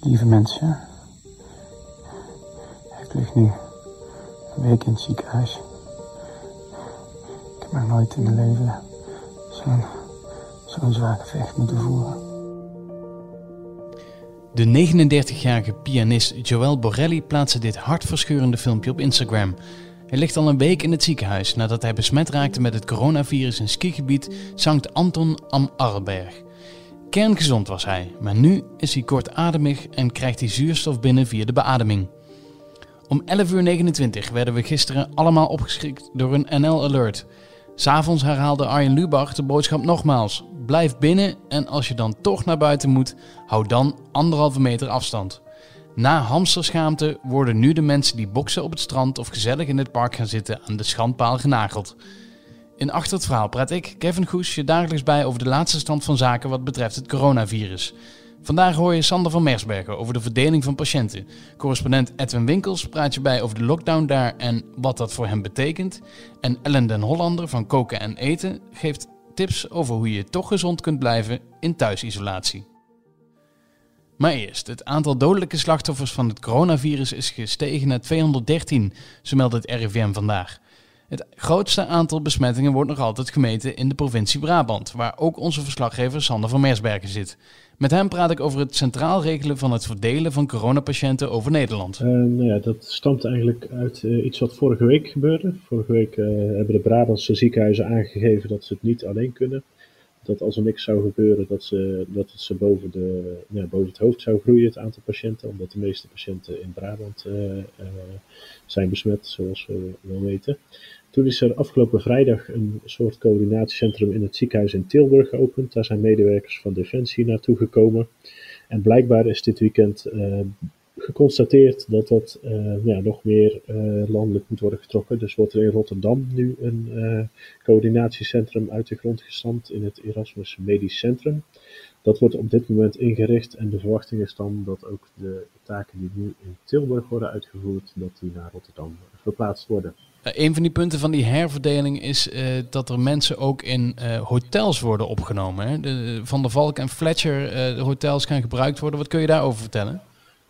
Lieve mensen, ik lig nu een week in het ziekenhuis. Ik heb nog nooit in mijn leven zo'n zo'n zwaar gevecht moeten voeren. De 39-jarige pianist Joël Borelli plaatste dit hartverscheurende filmpje op Instagram. Hij ligt al een week in het ziekenhuis nadat hij besmet raakte met het coronavirus in skigebied Sankt Anton am Arlberg. Kerngezond was hij, maar nu is hij kortademig en krijgt hij zuurstof binnen via de beademing. Om 11.29 uur werden we gisteren allemaal opgeschrikt door een NL-alert. S'avonds herhaalde Arjen Lubach de boodschap nogmaals. Blijf binnen en als je dan toch naar buiten moet, hou dan anderhalve meter afstand. Na hamsterschaamte worden nu de mensen die boksen op het strand of gezellig in het park gaan zitten aan de schandpaal genageld. In Achter het Verhaal praat ik, Kevin Goes, je dagelijks bij over de laatste stand van zaken wat betreft het coronavirus. Vandaag hoor je Sander van Mersbergen over de verdeling van patiënten. Correspondent Edwin Winkels praat je bij over de lockdown daar en wat dat voor hem betekent. En Ellen den Hollander van Koken en Eten geeft tips over hoe je toch gezond kunt blijven in thuisisolatie. Maar eerst, het aantal dodelijke slachtoffers van het coronavirus is gestegen naar 213, zo meldt het RIVM vandaag. Het grootste aantal besmettingen wordt nog altijd gemeten in de provincie Brabant, waar ook onze verslaggever Sander van Mersbergen zit. Met hem praat ik over het centraal regelen van het verdelen van coronapatiënten over Nederland. Uh, nou ja, dat stamt eigenlijk uit uh, iets wat vorige week gebeurde. Vorige week uh, hebben de Brabantse ziekenhuizen aangegeven dat ze het niet alleen kunnen. Dat als er niks zou gebeuren, dat, ze, dat het ze boven, de, ja, boven het hoofd zou groeien, het aantal patiënten. Omdat de meeste patiënten in Brabant zijn besmet, zoals we wel weten. Toen is er afgelopen vrijdag een soort coördinatiecentrum in het ziekenhuis in Tilburg geopend. Daar zijn medewerkers van Defensie naartoe gekomen. En blijkbaar is dit weekend uh, geconstateerd dat dat uh, ja, nog meer uh, landelijk moet worden getrokken. Dus wordt er in Rotterdam nu een coördinatiecentrum uit de grond gestampt in het Erasmus Medisch Centrum. Dat wordt op dit moment ingericht en de verwachting is dan dat ook de taken die nu in Tilburg worden uitgevoerd, dat die naar Rotterdam verplaatst worden. Een van die punten van die herverdeling is uh, dat er mensen ook in uh, hotels worden opgenomen. Hè? De, van der Valk en Fletcher uh, hotels gaan gebruikt worden. Wat kun je daarover vertellen?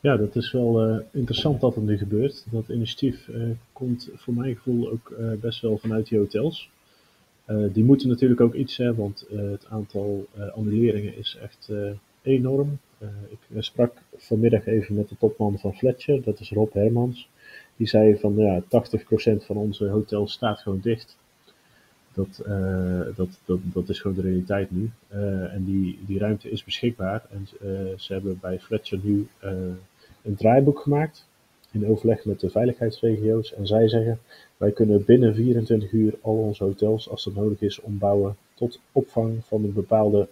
Ja, dat is wel interessant dat het nu gebeurt. Dat initiatief komt voor mijn gevoel ook best wel vanuit die hotels. Die moeten natuurlijk ook iets hebben, want het aantal annuleringen is echt enorm. ik sprak vanmiddag even met de topman van Fletcher, dat is Rob Hermans. Die zei van ja, 80% van onze hotels staat gewoon dicht. Dat, dat, dat, dat is gewoon de realiteit nu. En die, die ruimte is beschikbaar. En ze hebben bij Fletcher nu een draaiboek gemaakt. In overleg met de veiligheidsregio's. En zij zeggen: wij kunnen binnen 24 uur al onze hotels, als dat nodig is, ombouwen tot opvang van een bepaalde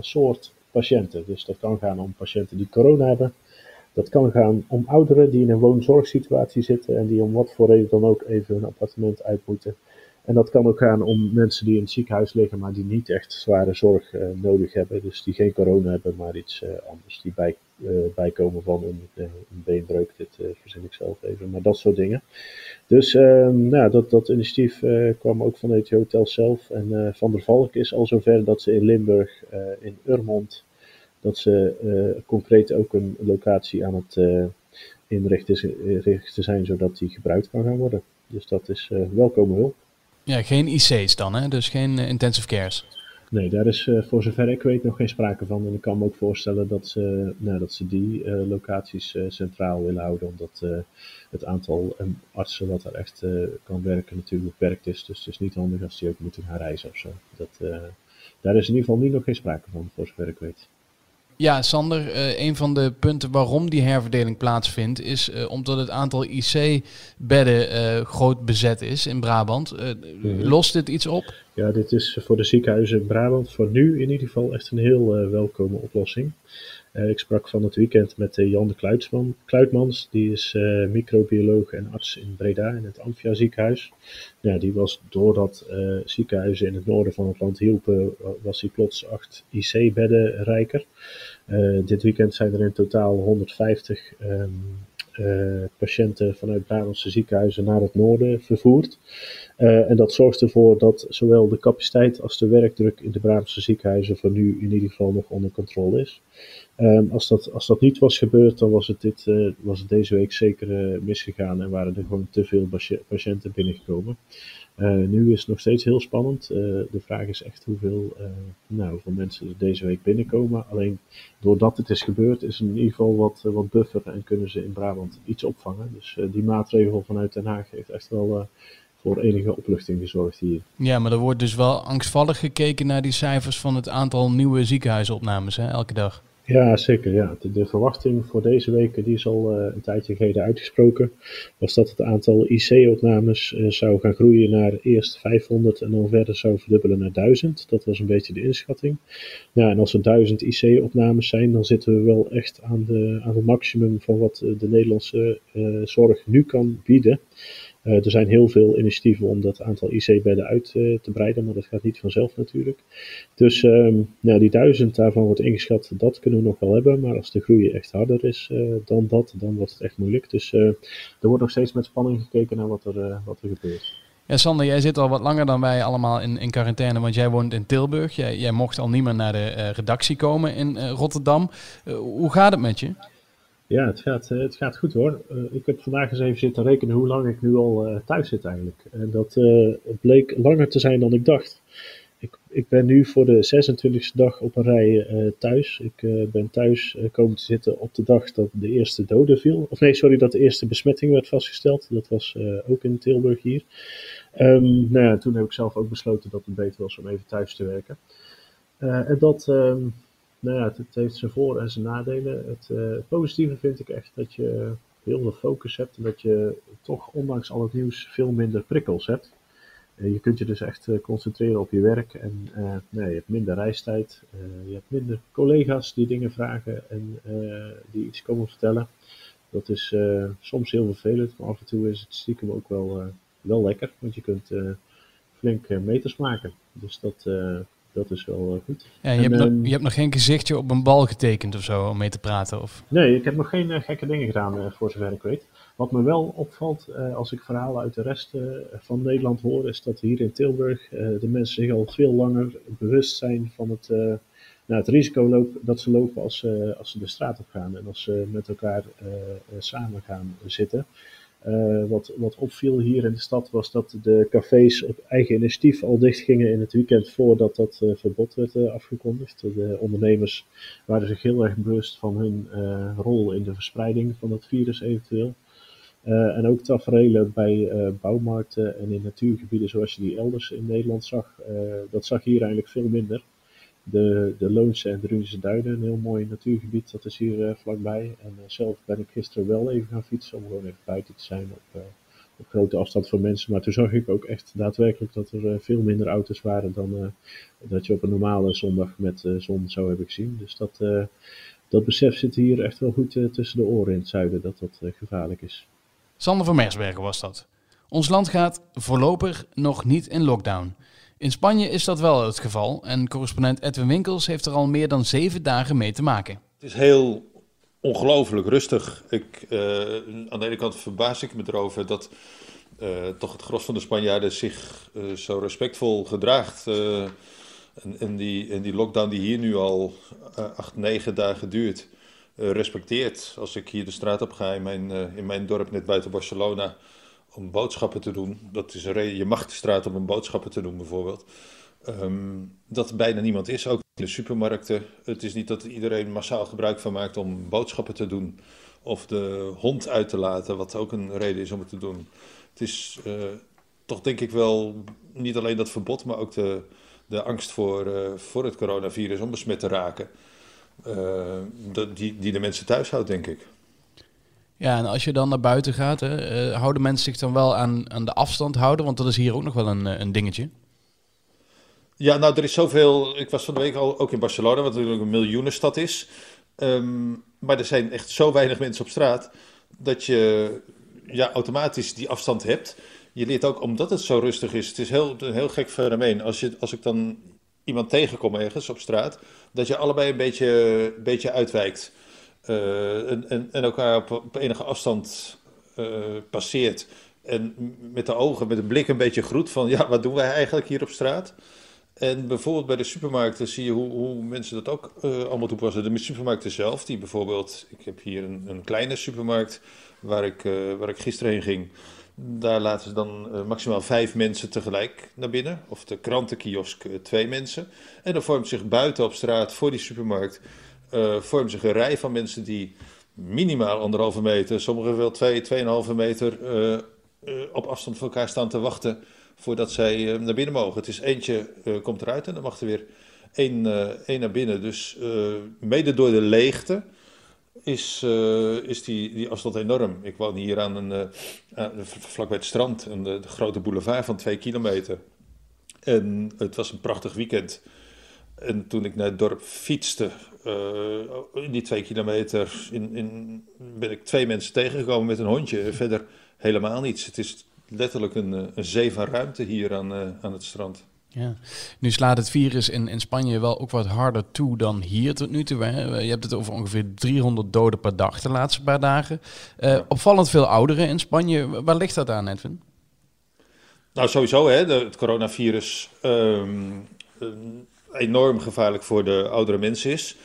soort patiënten. Dus dat kan gaan om patiënten die corona hebben. Dat kan gaan om ouderen die in een woonzorgsituatie zitten en die om wat voor reden dan ook even een appartement uit moeten. En dat kan ook gaan om mensen die in het ziekenhuis liggen, maar die niet echt zware zorg uh, nodig hebben. Dus die geen corona hebben, maar iets uh, anders. Die bij, uh, bijkomen van een, een beenbreuk, dit verzin ik zelf even. Maar dat soort dingen. Dus ehm, nou, dat, dat initiatief kwam ook vanuit het hotel zelf. En Van der Valk is al zover dat ze in Limburg, in Urmond, dat ze concreet ook een locatie aan het inrichten zijn, zodat die gebruikt kan gaan worden. Dus dat is welkome hulp. Ja, geen IC's dan, hè? dus geen intensive cares. Nee, daar is voor zover ik weet nog geen sprake van. En ik kan me ook voorstellen dat ze, nou, dat ze die locaties centraal willen houden, omdat het aantal artsen wat daar echt kan werken natuurlijk beperkt is. Dus het is niet handig als die ook moeten gaan reizen of zo. Dat, daar is in ieder geval nu nog geen sprake van, voor zover ik weet. Ja, Sander, uh, een van de punten waarom die herverdeling plaatsvindt, is uh, omdat het aantal IC-bedden uh, groot bezet is in Brabant. Mm-hmm. Lost dit iets op? Ja, dit is voor de ziekenhuizen in Brabant voor nu in ieder geval echt een heel welkome oplossing. Ik sprak van het weekend met Jan de Kluitsman, Kluitmans, die is microbioloog en arts in Breda in het Amphia ziekenhuis. Ja, die was doordat ziekenhuizen in het noorden van het land hielpen, was hij plots acht IC-bedden rijker. Dit weekend zijn er in totaal 150 um, uh, patiënten vanuit Brabantse ziekenhuizen naar het noorden vervoerd. En dat zorgt ervoor dat zowel de capaciteit als de werkdruk in de Brabantse ziekenhuizen voor nu in ieder geval nog onder controle is. Ehm, als, dat, als dat niet was gebeurd, dan was het, dit, was het deze week zeker misgegaan en waren er gewoon te veel patiënten binnengekomen. nu is het nog steeds heel spannend. de vraag is echt hoeveel, nou, hoeveel mensen er deze week binnenkomen. Alleen doordat het is gebeurd, is er in ieder geval wat, wat buffer en kunnen ze in Brabant iets opvangen. Dus die maatregel vanuit Den Haag heeft echt wel voor enige opluchting gezorgd hier. Ja, maar er wordt dus wel angstvallig gekeken naar die cijfers van het aantal nieuwe ziekenhuisopnames hè, elke dag. Ja, zeker. Ja. De, verwachting voor deze week, die is al uh, een tijdje geleden uitgesproken, was dat het aantal IC-opnames eh, zou gaan groeien naar eerst 500 en dan verder zou verdubbelen naar 1000. Dat was een beetje de inschatting. Ja, en als er 1000 IC-opnames zijn, dan zitten we wel echt aan, de, aan het maximum van wat de Nederlandse zorg nu kan bieden. Uh, er zijn heel veel initiatieven om dat aantal IC-bedden uit uh, te breiden, maar dat gaat niet vanzelf natuurlijk. Dus um, nou, die duizend daarvan wordt ingeschat, dat kunnen we nog wel hebben. Maar als de groei echt harder is uh, dan dat, dan wordt het echt moeilijk. Dus er wordt nog steeds met spanning gekeken naar wat er, wat er gebeurt. Ja, Sander, jij zit al wat langer dan wij allemaal in, in quarantaine, want jij woont in Tilburg. Jij, jij mocht al niet meer naar de redactie komen in Rotterdam. hoe gaat het met je? Ja, het gaat, eh, het gaat goed hoor. Uh, ik heb vandaag eens even zitten rekenen hoe lang ik nu al uh, thuis zit eigenlijk. En dat bleek langer te zijn dan ik dacht. Ik, ik ben nu voor de 26e dag op een rij thuis. Ik ben thuis komen te zitten op de dag dat de eerste dode viel. Of nee, sorry, dat de eerste besmetting werd vastgesteld. Dat was ook in Tilburg hier. Um, nou ja, toen heb ik zelf ook besloten dat het beter was om even thuis te werken. en dat... Um, nou ja, het, heeft zijn voor- en zijn nadelen. Het, uh, positieve vind ik echt dat je heel veel focus hebt en dat je toch ondanks al het nieuws veel minder prikkels hebt. Uh, je kunt je dus echt uh, concentreren op je werk en nee, je hebt minder reistijd. je hebt minder collega's die dingen vragen en die iets komen vertellen. Dat is soms heel vervelend, maar af en toe is het stiekem ook wel, wel lekker, want je kunt flink meters maken. Dus dat, dat is wel eh, goed. Ja, je, hebt nog, ehm, je hebt nog geen gezichtje op een bal getekend of zo om mee te praten? Of? Nee, ik heb nog geen eh, gekke dingen gedaan uh, voor zover ik weet. Wat me wel opvalt als ik verhalen uit de rest van Nederland hoor, is dat hier in Tilburg de mensen zich al veel langer bewust zijn van het, nou, het risico loop, dat ze lopen als, als ze de straat op gaan en als ze met elkaar samen gaan zitten. Uh, wat, wat opviel hier in de stad was dat de cafés op eigen initiatief al dicht gingen in het weekend voordat dat uh, verbod werd uh, afgekondigd. De ondernemers waren zich heel erg bewust van hun rol in de verspreiding van het virus eventueel. en ook tafereelen bij bouwmarkten en in natuurgebieden zoals je die elders in Nederland zag, dat zag hier eigenlijk veel minder de, de Loonse en Drunische Duinen, een heel mooi natuurgebied, dat is hier uh, vlakbij. En uh, zelf ben ik gisteren wel even gaan fietsen om gewoon even buiten te zijn op, uh, op grote afstand van mensen. Maar toen zag ik ook echt daadwerkelijk dat er veel minder auto's waren dan dat je op een normale zondag met zon zou hebben gezien. Dus dat, dat besef zit hier echt wel goed tussen de oren in het zuiden, dat dat gevaarlijk is. Sander van Mersbergen was dat. Ons land gaat voorlopig nog niet in lockdown. In Spanje is dat wel het geval en correspondent Edwin Winkels heeft er al meer dan zeven dagen mee te maken. Het is heel ongelooflijk rustig. Ik, uh, aan de ene kant verbaas ik me erover dat uh, toch het gros van de Spanjaarden zich uh, zo respectvol gedraagt. En, die, die lockdown die hier nu al acht, negen dagen duurt, respecteert. Als ik hier de straat op ga in mijn, in mijn dorp net buiten Barcelona om boodschappen te doen. Dat is een reden. Je mag de straat om boodschappen te doen, bijvoorbeeld. Um, dat bijna niemand is, ook in de supermarkten. Het is niet dat iedereen massaal gebruik van maakt om boodschappen te doen. Of de hond uit te laten, wat ook een reden is om het te doen. Het is uh, toch denk ik wel niet alleen dat verbod, maar ook de, de angst voor, uh, voor het coronavirus om besmet te raken. Uh, die, die de mensen thuis houdt, denk ik. Ja, en als je dan naar buiten gaat, hè, uh, houden mensen zich dan wel aan, aan de afstand houden? Want dat is hier ook nog wel een, eh, een dingetje. Ja, nou, er is zoveel. Ik was van de week al ook in Barcelona, wat natuurlijk een miljoenenstad is. Um, maar er zijn echt zo weinig mensen op straat dat je ja, automatisch die afstand hebt. Je leert ook, omdat het zo rustig is, het is heel, een heel gek fenomeen. Als, je, als ik dan iemand tegenkom ergens op straat, dat je allebei een beetje, beetje uitwijkt. Uh, en, en, en, elkaar op, op enige afstand uh, passeert. En met de ogen, met de blik een beetje groet van, ja, wat doen wij eigenlijk hier op straat? En bijvoorbeeld bij de supermarkten zie je hoe, hoe mensen dat ook uh, allemaal toepassen. De supermarkten zelf, die bijvoorbeeld, ik heb hier een, een kleine supermarkt waar ik, uh, waar ik gisteren heen ging. Daar laten ze dan uh, maximaal vijf mensen tegelijk naar binnen. Of de krantenkiosk twee mensen. En dan vormt zich buiten op straat voor die supermarkt vormt zich een rij van mensen die minimaal anderhalve meter, sommigen wel twee, tweeënhalve meter op afstand van elkaar staan te wachten voordat zij eh, naar binnen mogen. Het is eentje uh, komt eruit en dan mag er weer één, uh, één naar binnen. Dus mede door de leegte is, is die, die afstand enorm. Ik woon hier aan een, vlakbij het strand, een, de grote boulevard van twee kilometer. En het was een prachtig weekend. En toen ik naar het dorp fietste, in die twee kilometer, in, in, ben ik twee mensen tegengekomen met een hondje. Verder helemaal niets. Het is letterlijk een, eh, een zee van ruimte hier aan, eh, aan het strand. Ja. Nu slaat het virus in, in Spanje wel ook wat harder toe dan hier tot nu toe. Hè? Je hebt het over ongeveer 300 doden per dag de laatste paar dagen. Uh, opvallend veel ouderen in Spanje. Waar ligt dat aan, Edwin? Nou, sowieso, hè, het coronavirus um, enorm gevaarlijk voor de oudere mensen is.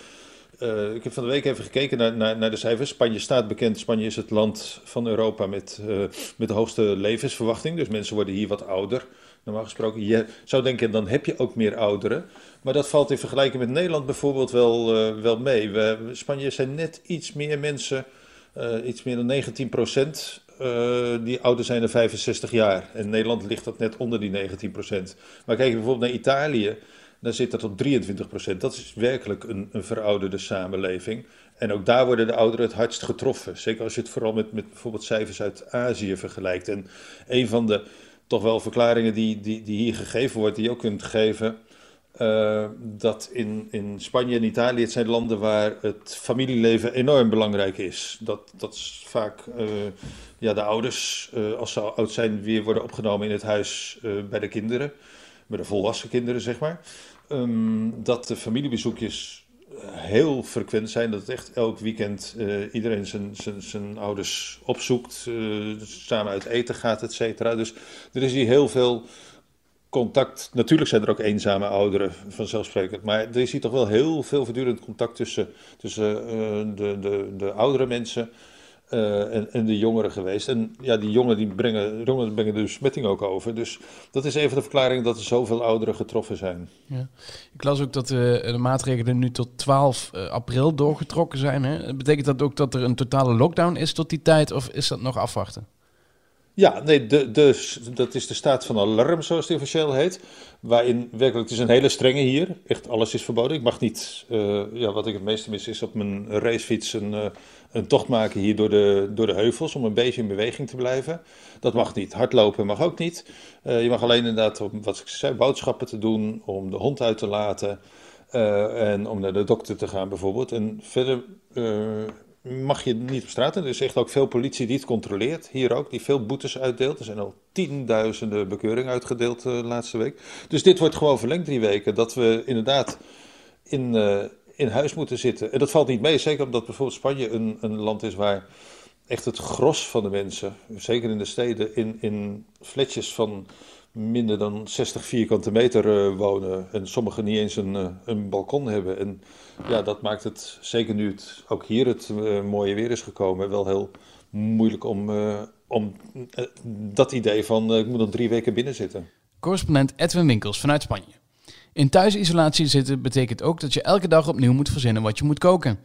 Uh, ik heb van de week even gekeken naar, naar, naar, de cijfers. Spanje staat bekend. Spanje is het land van Europa met, uh, met de hoogste levensverwachting. Dus mensen worden hier wat ouder. Normaal gesproken, je zou denken, dan heb je ook meer ouderen. Maar dat valt in vergelijking met Nederland bijvoorbeeld wel, uh, wel mee. We, Spanje zijn net iets meer mensen, iets meer dan 19 procent, die ouder zijn dan 65 jaar. En Nederland ligt dat net onder die 19 procent. Maar kijk bijvoorbeeld naar Italië dan zit dat op 23 procent. Dat is werkelijk een, een, verouderde samenleving. En ook daar worden de ouderen het hardst getroffen. Zeker als je het vooral met, met bijvoorbeeld cijfers uit Azië vergelijkt. En een van de toch wel verklaringen die, die, die hier gegeven wordt, die je ook kunt geven. Uh, dat in, in Spanje en Italië, het zijn landen waar het familieleven enorm belangrijk is. Dat, dat is vaak uh, ja, de ouders, uh, als ze oud zijn, weer worden opgenomen in het huis bij de kinderen. Bij de volwassen kinderen, zeg maar. Um, dat de familiebezoekjes heel frequent zijn. Dat echt elk weekend uh, iedereen zijn, zijn, zijn ouders opzoekt, uh, samen uit eten gaat, et cetera. Dus er is hier heel veel contact. Natuurlijk zijn er ook eenzame ouderen, vanzelfsprekend. Maar er is hier toch wel heel veel voortdurend contact tussen, tussen de, de, de oudere mensen uh, en, en, de jongeren geweest. En ja, die jongeren die brengen, jongeren brengen de besmetting ook over. Dus dat is even de verklaring dat er zoveel ouderen getroffen zijn. Ja. Ik las ook dat de, de maatregelen nu tot 12 uh, april doorgetrokken zijn. Hè? Betekent dat ook dat er een totale lockdown is tot die tijd? Of is dat nog afwachten? Ja, nee, de, de, dat is de staat van alarm, zoals die officieel heet. Waarin werkelijk, het is een hele strenge hier. Echt alles is verboden. Ik mag niet, uh, ja, wat ik het meeste mis, is op mijn racefiets een, uh, een tocht maken hier door de, door de heuvels. Om een beetje in beweging te blijven. Dat mag niet. Hardlopen mag ook niet. Uh, je mag alleen inderdaad, om, wat ik zei, boodschappen te doen. Om de hond uit te laten. en om naar de dokter te gaan bijvoorbeeld. En verder mag je niet op straat. En er is echt ook veel politie die het controleert. Hier ook, die veel boetes uitdeelt. Er zijn al tienduizenden bekeuringen uitgedeeld de uh, laatste week. Dus dit wordt gewoon verlengd drie weken. Dat we inderdaad in, uh, in huis moeten zitten. En dat valt niet mee. Zeker omdat bijvoorbeeld Spanje een, een land is waar echt het gros van de mensen, zeker in de steden, in, in flatjes van minder dan 60 vierkante meter uh, wonen. En sommigen niet eens een, uh, een balkon hebben. En ja, dat maakt het, zeker nu het ook hier het uh, mooie weer is gekomen, wel heel moeilijk om, om dat idee van ik moet dan drie weken binnen zitten. Correspondent Edwin Winkels vanuit Spanje. In thuisisolatie zitten betekent ook dat je elke dag opnieuw moet verzinnen wat je moet koken.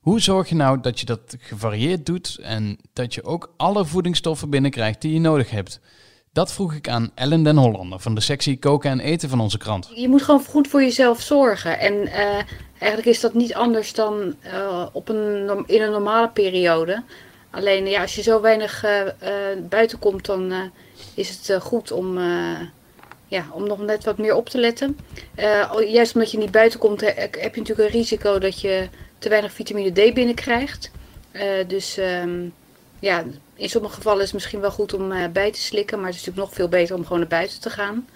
Hoe zorg je nou dat je dat gevarieerd doet en dat je ook alle voedingsstoffen binnenkrijgt die je nodig hebt? Dat vroeg ik aan Ellen den Hollander van de sectie Koken en Eten van onze krant. Je moet gewoon goed voor jezelf zorgen. En uh, eigenlijk is dat niet anders dan uh, op een, in een normale periode. Alleen ja, als je zo weinig uh, buiten komt, dan is het goed om, ja, om nog net wat meer op te letten. juist omdat je niet buiten komt, heb je natuurlijk een risico dat je te weinig vitamine D binnenkrijgt. dus um, ja, in sommige gevallen is het misschien wel goed om uh, bij te slikken, maar het is natuurlijk nog veel beter om gewoon naar buiten te gaan.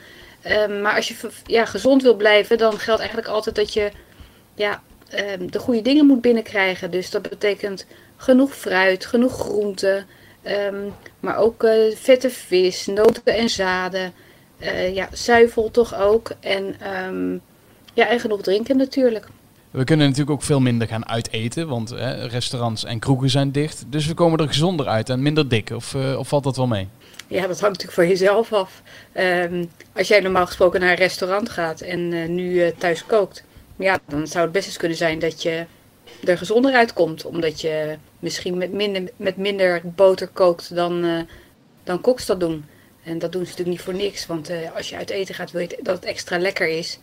Um, maar als je ja, gezond wil blijven, dan geldt eigenlijk altijd dat je ja, um, de goede dingen moet binnenkrijgen. Dus dat betekent genoeg fruit, genoeg groenten, um, maar ook uh, vette vis, noten en zaden. uh, ja, zuivel toch ook. En, ehm, ja, en genoeg drinken natuurlijk. We kunnen natuurlijk ook veel minder gaan uiteten, want hè, restaurants en kroegen zijn dicht. Dus we komen er gezonder uit en minder dik. Of, uh, of valt dat wel mee? Ja, dat hangt natuurlijk van jezelf af. Um, als jij normaal gesproken naar een restaurant gaat en uh, nu uh, thuis kookt, ja, dan zou het best eens kunnen zijn dat je er gezonder uitkomt. Omdat je misschien met minder, met minder boter kookt dan, dan koks dat doen. En dat doen ze natuurlijk niet voor niks. Want als je uit eten gaat, wil je dat het extra lekker is.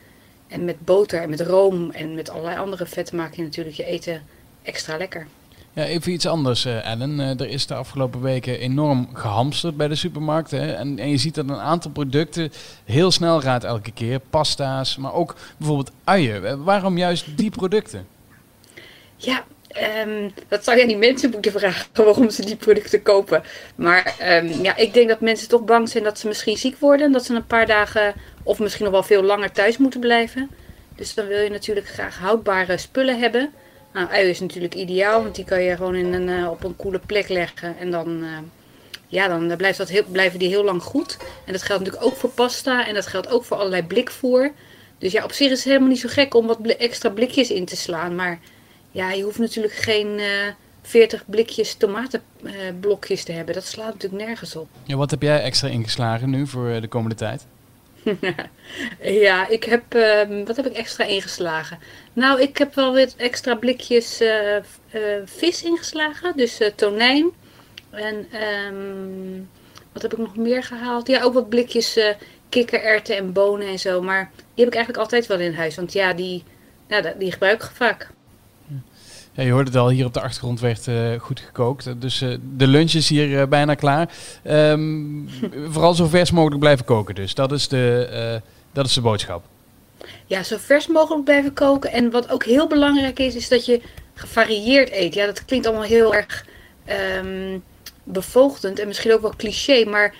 En met boter en met room en met allerlei andere vetten maak je natuurlijk je eten extra lekker. Ja, even iets anders, Ellen. Uh, er is de afgelopen weken enorm gehamsterd bij de supermarkten. En, en, je ziet dat een aantal producten heel snel gaat elke keer. Pasta's, maar ook bijvoorbeeld uien. Uh, waarom juist die producten? Ja, um, dat zou je aan die mensen moeten vragen waarom ze die producten kopen. Maar um, ja, ik denk dat mensen toch bang zijn dat ze misschien ziek worden. Dat ze een paar dagen of misschien nog wel veel langer thuis moeten blijven. Dus dan wil je natuurlijk graag houdbare spullen hebben. Nou, ui is natuurlijk ideaal, want die kan je gewoon in een, uh, op een koele plek leggen. En dan, uh, ja, dan blijft dat heel, blijven die heel lang goed. En dat geldt natuurlijk ook voor pasta en dat geldt ook voor allerlei blikvoer. Dus ja, op zich is het helemaal niet zo gek om wat extra blikjes in te slaan. Maar ja, je hoeft natuurlijk geen uh, 40 blikjes tomatenblokjes te hebben. Dat slaat natuurlijk nergens op. Ja, wat heb jij extra ingeslagen nu voor de komende tijd? ja, ik heb, uh, wat heb ik extra ingeslagen? Nou, ik heb wel weer extra blikjes uh, uh, vis ingeslagen, dus uh, tonijn. En um, wat heb ik nog meer gehaald? Ja, ook wat blikjes kikkererwten en bonen en zo. Maar die heb ik eigenlijk altijd wel in huis, want ja, die, nou, die gebruik ik vaak. Ja, je hoort het al, hier op de achtergrond werd uh, goed gekookt. Dus uh, de lunch is hier uh, bijna klaar. Um, vooral zo vers mogelijk blijven koken dus. Dat is, de, dat is de boodschap. Ja, zo vers mogelijk blijven koken. En wat ook heel belangrijk is, is dat je gevarieerd eet. Ja, dat klinkt allemaal heel erg um, en misschien ook wel cliché. Maar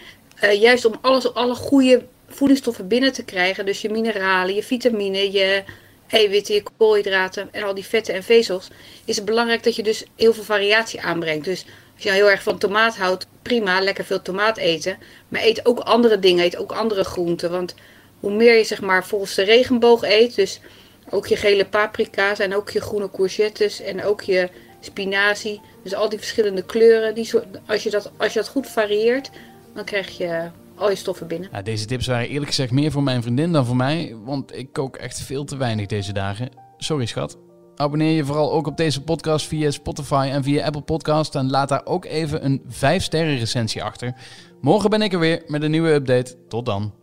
juist om alles, alle goede voedingsstoffen binnen te krijgen. Dus je mineralen, je vitamine, je eiwitten, koolhydraten en al die vetten en vezels, is het belangrijk dat je dus heel veel variatie aanbrengt. Dus als je heel erg van tomaat houdt, prima, lekker veel tomaat eten. Maar eet ook andere dingen, eet ook andere groenten. Want hoe meer je zeg maar volgens de regenboog eet, dus ook je gele paprika's en ook je groene courgettes en ook je spinazie. Dus al die verschillende kleuren, die, als, je dat, als je dat goed varieert, dan krijg je stoffen binnen. Ja, deze tips waren eerlijk gezegd meer voor mijn vriendin dan voor mij, want ik kook echt veel te weinig deze dagen. Sorry schat. Abonneer je vooral ook op deze podcast via Spotify en via Apple Podcast en laat daar ook even een 5 sterren recensie achter. Morgen ben ik er weer met een nieuwe update. Tot dan.